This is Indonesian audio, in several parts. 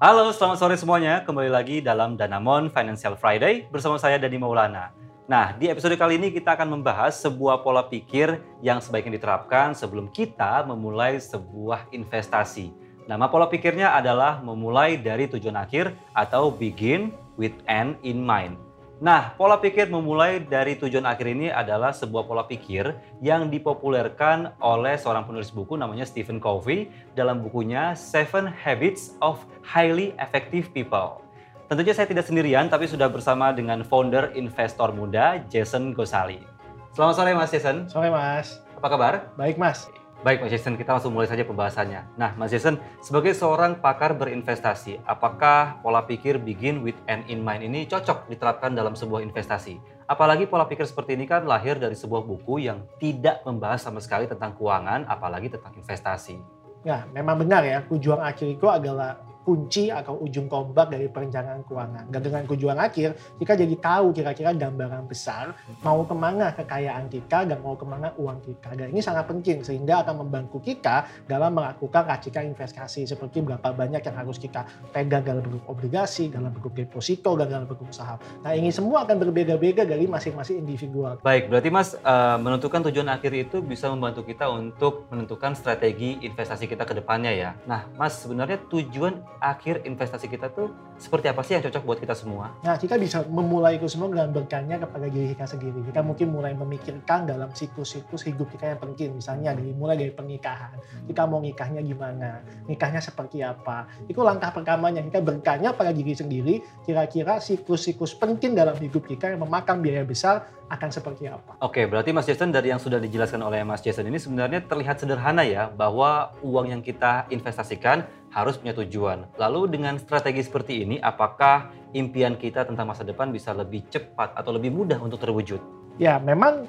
Halo, selamat sore semuanya. Kembali lagi dalam Danamon Financial Friday bersama saya Dani Maulana. Nah, di episode kali ini kita akan membahas sebuah pola pikir yang sebaiknya diterapkan sebelum kita memulai sebuah investasi. Nama pola pikirnya adalah memulai dari tujuan akhir atau begin with end in mind. Nah, pola pikir memulai dari tujuan akhir ini adalah sebuah pola pikir yang dipopulerkan oleh seorang penulis buku namanya Stephen Covey dalam bukunya Seven Habits of Highly Effective People. Tentunya saya tidak sendirian, tapi sudah bersama dengan founder investor muda Jason Gosali. Selamat sore Mas Jason. Sore Mas. Apa kabar? Baik Mas. Baik Mas Jason, kita langsung mulai saja pembahasannya. Nah Mas Jason, sebagai seorang pakar berinvestasi, apakah pola pikir begin with end in mind ini cocok diterapkan dalam sebuah investasi? Apalagi pola pikir seperti ini kan lahir dari sebuah buku yang tidak membahas sama sekali tentang keuangan, apalagi tentang investasi. Ya, memang benar ya, tujuan akhir itu adalah kunci atau ujung tombak dari perencanaan keuangan. Dan dengan tujuan akhir, kita jadi tahu kira-kira gambaran besar mau ke mana kekayaan kita dan mau ke mana uang kita. Dan ini sangat penting sehingga akan membantu kita dalam melakukan racikan investasi seperti berapa banyak yang harus kita pegang dalam bentuk obligasi, dalam bentuk deposito, dalam bentuk saham. Nah ini semua akan berbeda-beda dari masing-masing individual. Baik, berarti Mas uh, menentukan tujuan akhir itu bisa membantu kita untuk menentukan strategi investasi kita ke depannya ya. Nah Mas sebenarnya tujuan akhir investasi kita tuh seperti apa sih yang cocok buat kita semua? Nah, kita bisa memulai itu semua dengan bertanya kepada diri kita sendiri. Kita mungkin mulai memikirkan dalam siklus-siklus hidup kita yang penting. Misalnya dari mulai dari pernikahan. Kita mau nikahnya gimana? Nikahnya seperti apa? Itu langkah pertamanya. Kita bertanya pada diri sendiri, kira-kira siklus-siklus penting dalam hidup kita yang memakan biaya besar akan seperti apa. Oke, berarti Mas Jason dari yang sudah dijelaskan oleh Mas Jason ini sebenarnya terlihat sederhana ya, bahwa uang yang kita investasikan harus punya tujuan. Lalu dengan strategi seperti ini, apakah impian kita tentang masa depan bisa lebih cepat atau lebih mudah untuk terwujud? Ya, memang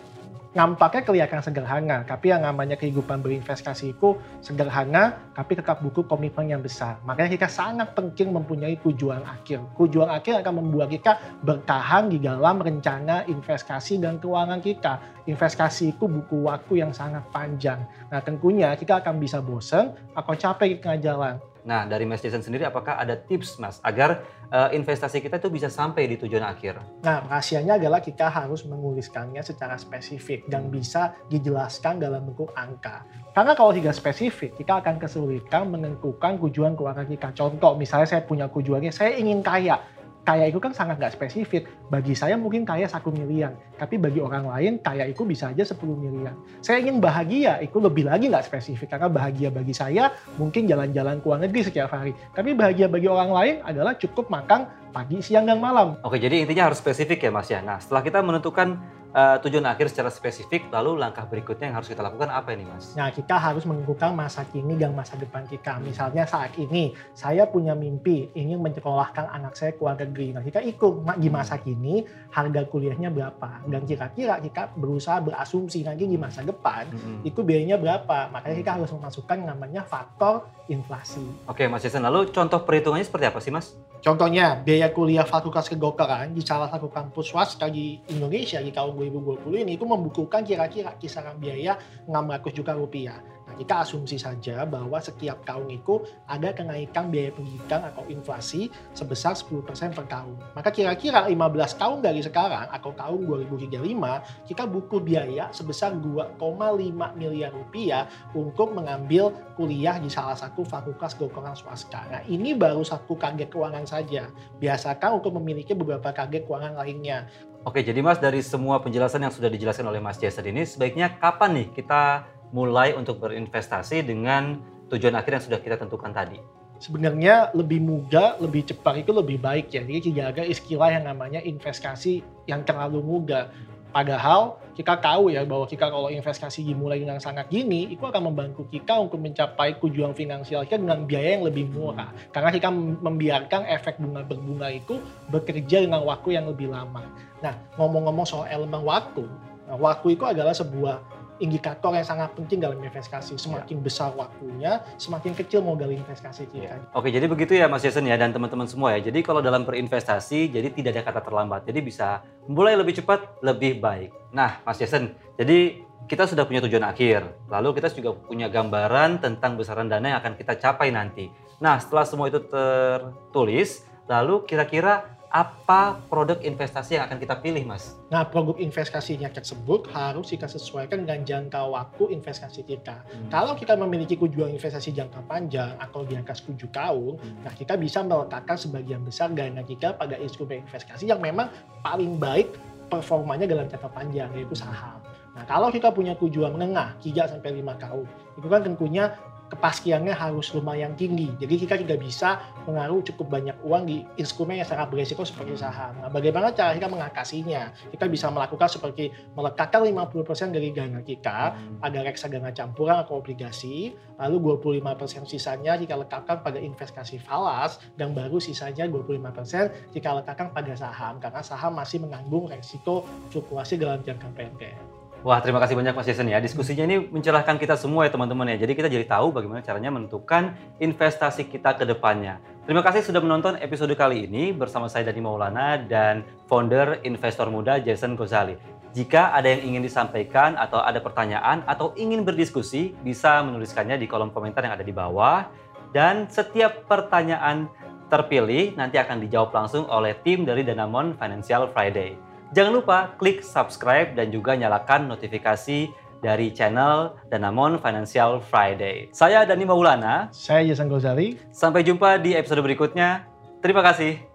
nampaknya kelihatan sederhana, tapi yang namanya kehidupan berinvestasi itu sederhana, tapi tetap butuh komitmen yang besar. Makanya kita sangat penting mempunyai tujuan akhir. Tujuan akhir akan membuat kita bertahan di dalam rencana investasi dan keuangan kita. Investasi itu buku waktu yang sangat panjang. Nah tentunya kita akan bisa bosan atau capek di tengah jalan. Nah, dari Mas Jason sendiri apakah ada tips Mas agar uh, investasi kita itu bisa sampai di tujuan akhir? Nah, rahasianya adalah kita harus menuliskannya secara spesifik dan bisa dijelaskan dalam bentuk angka. Karena kalau tidak spesifik, kita akan kesulitan menentukan tujuan keuangan kita. Contoh, misalnya saya punya tujuannya, saya ingin kaya kaya itu kan sangat nggak spesifik. Bagi saya mungkin kaya satu miliar, tapi bagi orang lain kaya itu bisa aja 10 miliar. Saya ingin bahagia, itu lebih lagi nggak spesifik. Karena bahagia bagi saya mungkin jalan-jalan ke luar negeri setiap hari. Tapi bahagia bagi orang lain adalah cukup makan pagi, siang, dan malam. Oke, jadi intinya harus spesifik ya Mas ya. Nah, setelah kita menentukan uh, tujuan akhir secara spesifik, lalu langkah berikutnya yang harus kita lakukan apa ini Mas? Nah, kita harus menentukan masa kini dan masa depan kita. Misalnya saat ini, saya punya mimpi ingin menyekolahkan anak saya ke luar negeri. Nah, kita ikut di masa kini harga kuliahnya berapa. Dan kira-kira kita berusaha berasumsi nanti di masa depan hmm. itu biayanya berapa. Makanya kita harus memasukkan namanya faktor inflasi. Oke Mas Jason, lalu contoh perhitungannya seperti apa sih Mas? Contohnya, biaya kuliah fakultas kedokteran di salah satu kampus swasta di Indonesia di tahun 2020 ini itu membukukan kira-kira kisaran biaya 600 juta rupiah. Nah, kita asumsi saja bahwa setiap tahun itu ada kenaikan biaya pendidikan atau inflasi sebesar 10% per tahun. Maka kira-kira 15 tahun dari sekarang atau tahun 2035, kita buku biaya sebesar 2,5 miliar rupiah untuk mengambil kuliah di salah satu fakultas kedokteran swasta. Nah, ini baru satu kaget keuangan saja. Biasakan untuk memiliki beberapa kaget keuangan lainnya. Oke, jadi Mas dari semua penjelasan yang sudah dijelaskan oleh Mas Jason ini, sebaiknya kapan nih kita mulai untuk berinvestasi dengan tujuan akhir yang sudah kita tentukan tadi? Sebenarnya lebih mudah, lebih cepat itu lebih baik ya. Jadi tidak ada istilah yang namanya investasi yang terlalu mudah. Padahal kita tahu ya bahwa kita kalau investasi dimulai dengan sangat gini, itu akan membantu kita untuk mencapai tujuan finansial kita dengan biaya yang lebih murah. Karena kita membiarkan efek bunga berbunga itu bekerja dengan waktu yang lebih lama. Nah, ngomong-ngomong soal elemen waktu, nah, waktu itu adalah sebuah indikator yang sangat penting dalam investasi. Semakin ya. besar waktunya, semakin kecil modal investasi kita. Ya. Oke, jadi begitu ya Mas Jason ya dan teman-teman semua ya. Jadi kalau dalam berinvestasi, jadi tidak ada kata terlambat. Jadi bisa mulai lebih cepat, lebih baik. Nah, Mas Jason, jadi kita sudah punya tujuan akhir, lalu kita juga punya gambaran tentang besaran dana yang akan kita capai nanti. Nah, setelah semua itu tertulis, lalu kira-kira apa produk investasi yang akan kita pilih, Mas? Nah, produk investasinya tersebut harus kita sesuaikan dengan jangka waktu investasi kita. Hmm. Kalau kita memiliki tujuan investasi jangka panjang atau di atas 7 tahun, hmm. nah kita bisa meletakkan sebagian besar dana kita pada instrumen investasi yang memang paling baik performanya dalam jangka panjang, yaitu saham. Nah, kalau kita punya tujuan menengah 3 sampai 5 tahun, itu kan tentunya kepastiannya harus lumayan tinggi. Jadi kita juga bisa mengaruh cukup banyak uang di instrumen yang sangat beresiko seperti saham. Nah, bagaimana cara kita mengatasinya? Kita bisa melakukan seperti melekatkan 50% dari dana kita pada reksadana campuran atau obligasi, lalu 25% sisanya jika letakkan pada investasi falas, dan baru sisanya 25% jika letakkan pada saham, karena saham masih mengandung resiko fluktuasi dalam jangka pendek. Wah, terima kasih banyak Mas Jason ya. Diskusinya ini mencerahkan kita semua ya teman-teman ya. Jadi kita jadi tahu bagaimana caranya menentukan investasi kita ke depannya. Terima kasih sudah menonton episode kali ini bersama saya Dani Maulana dan founder investor muda Jason Gozali. Jika ada yang ingin disampaikan atau ada pertanyaan atau ingin berdiskusi, bisa menuliskannya di kolom komentar yang ada di bawah. Dan setiap pertanyaan terpilih nanti akan dijawab langsung oleh tim dari Danamon Financial Friday. Jangan lupa klik subscribe dan juga nyalakan notifikasi dari channel Danamon Financial Friday. Saya Dani Maulana. Saya Jason Gozali. Sampai jumpa di episode berikutnya. Terima kasih.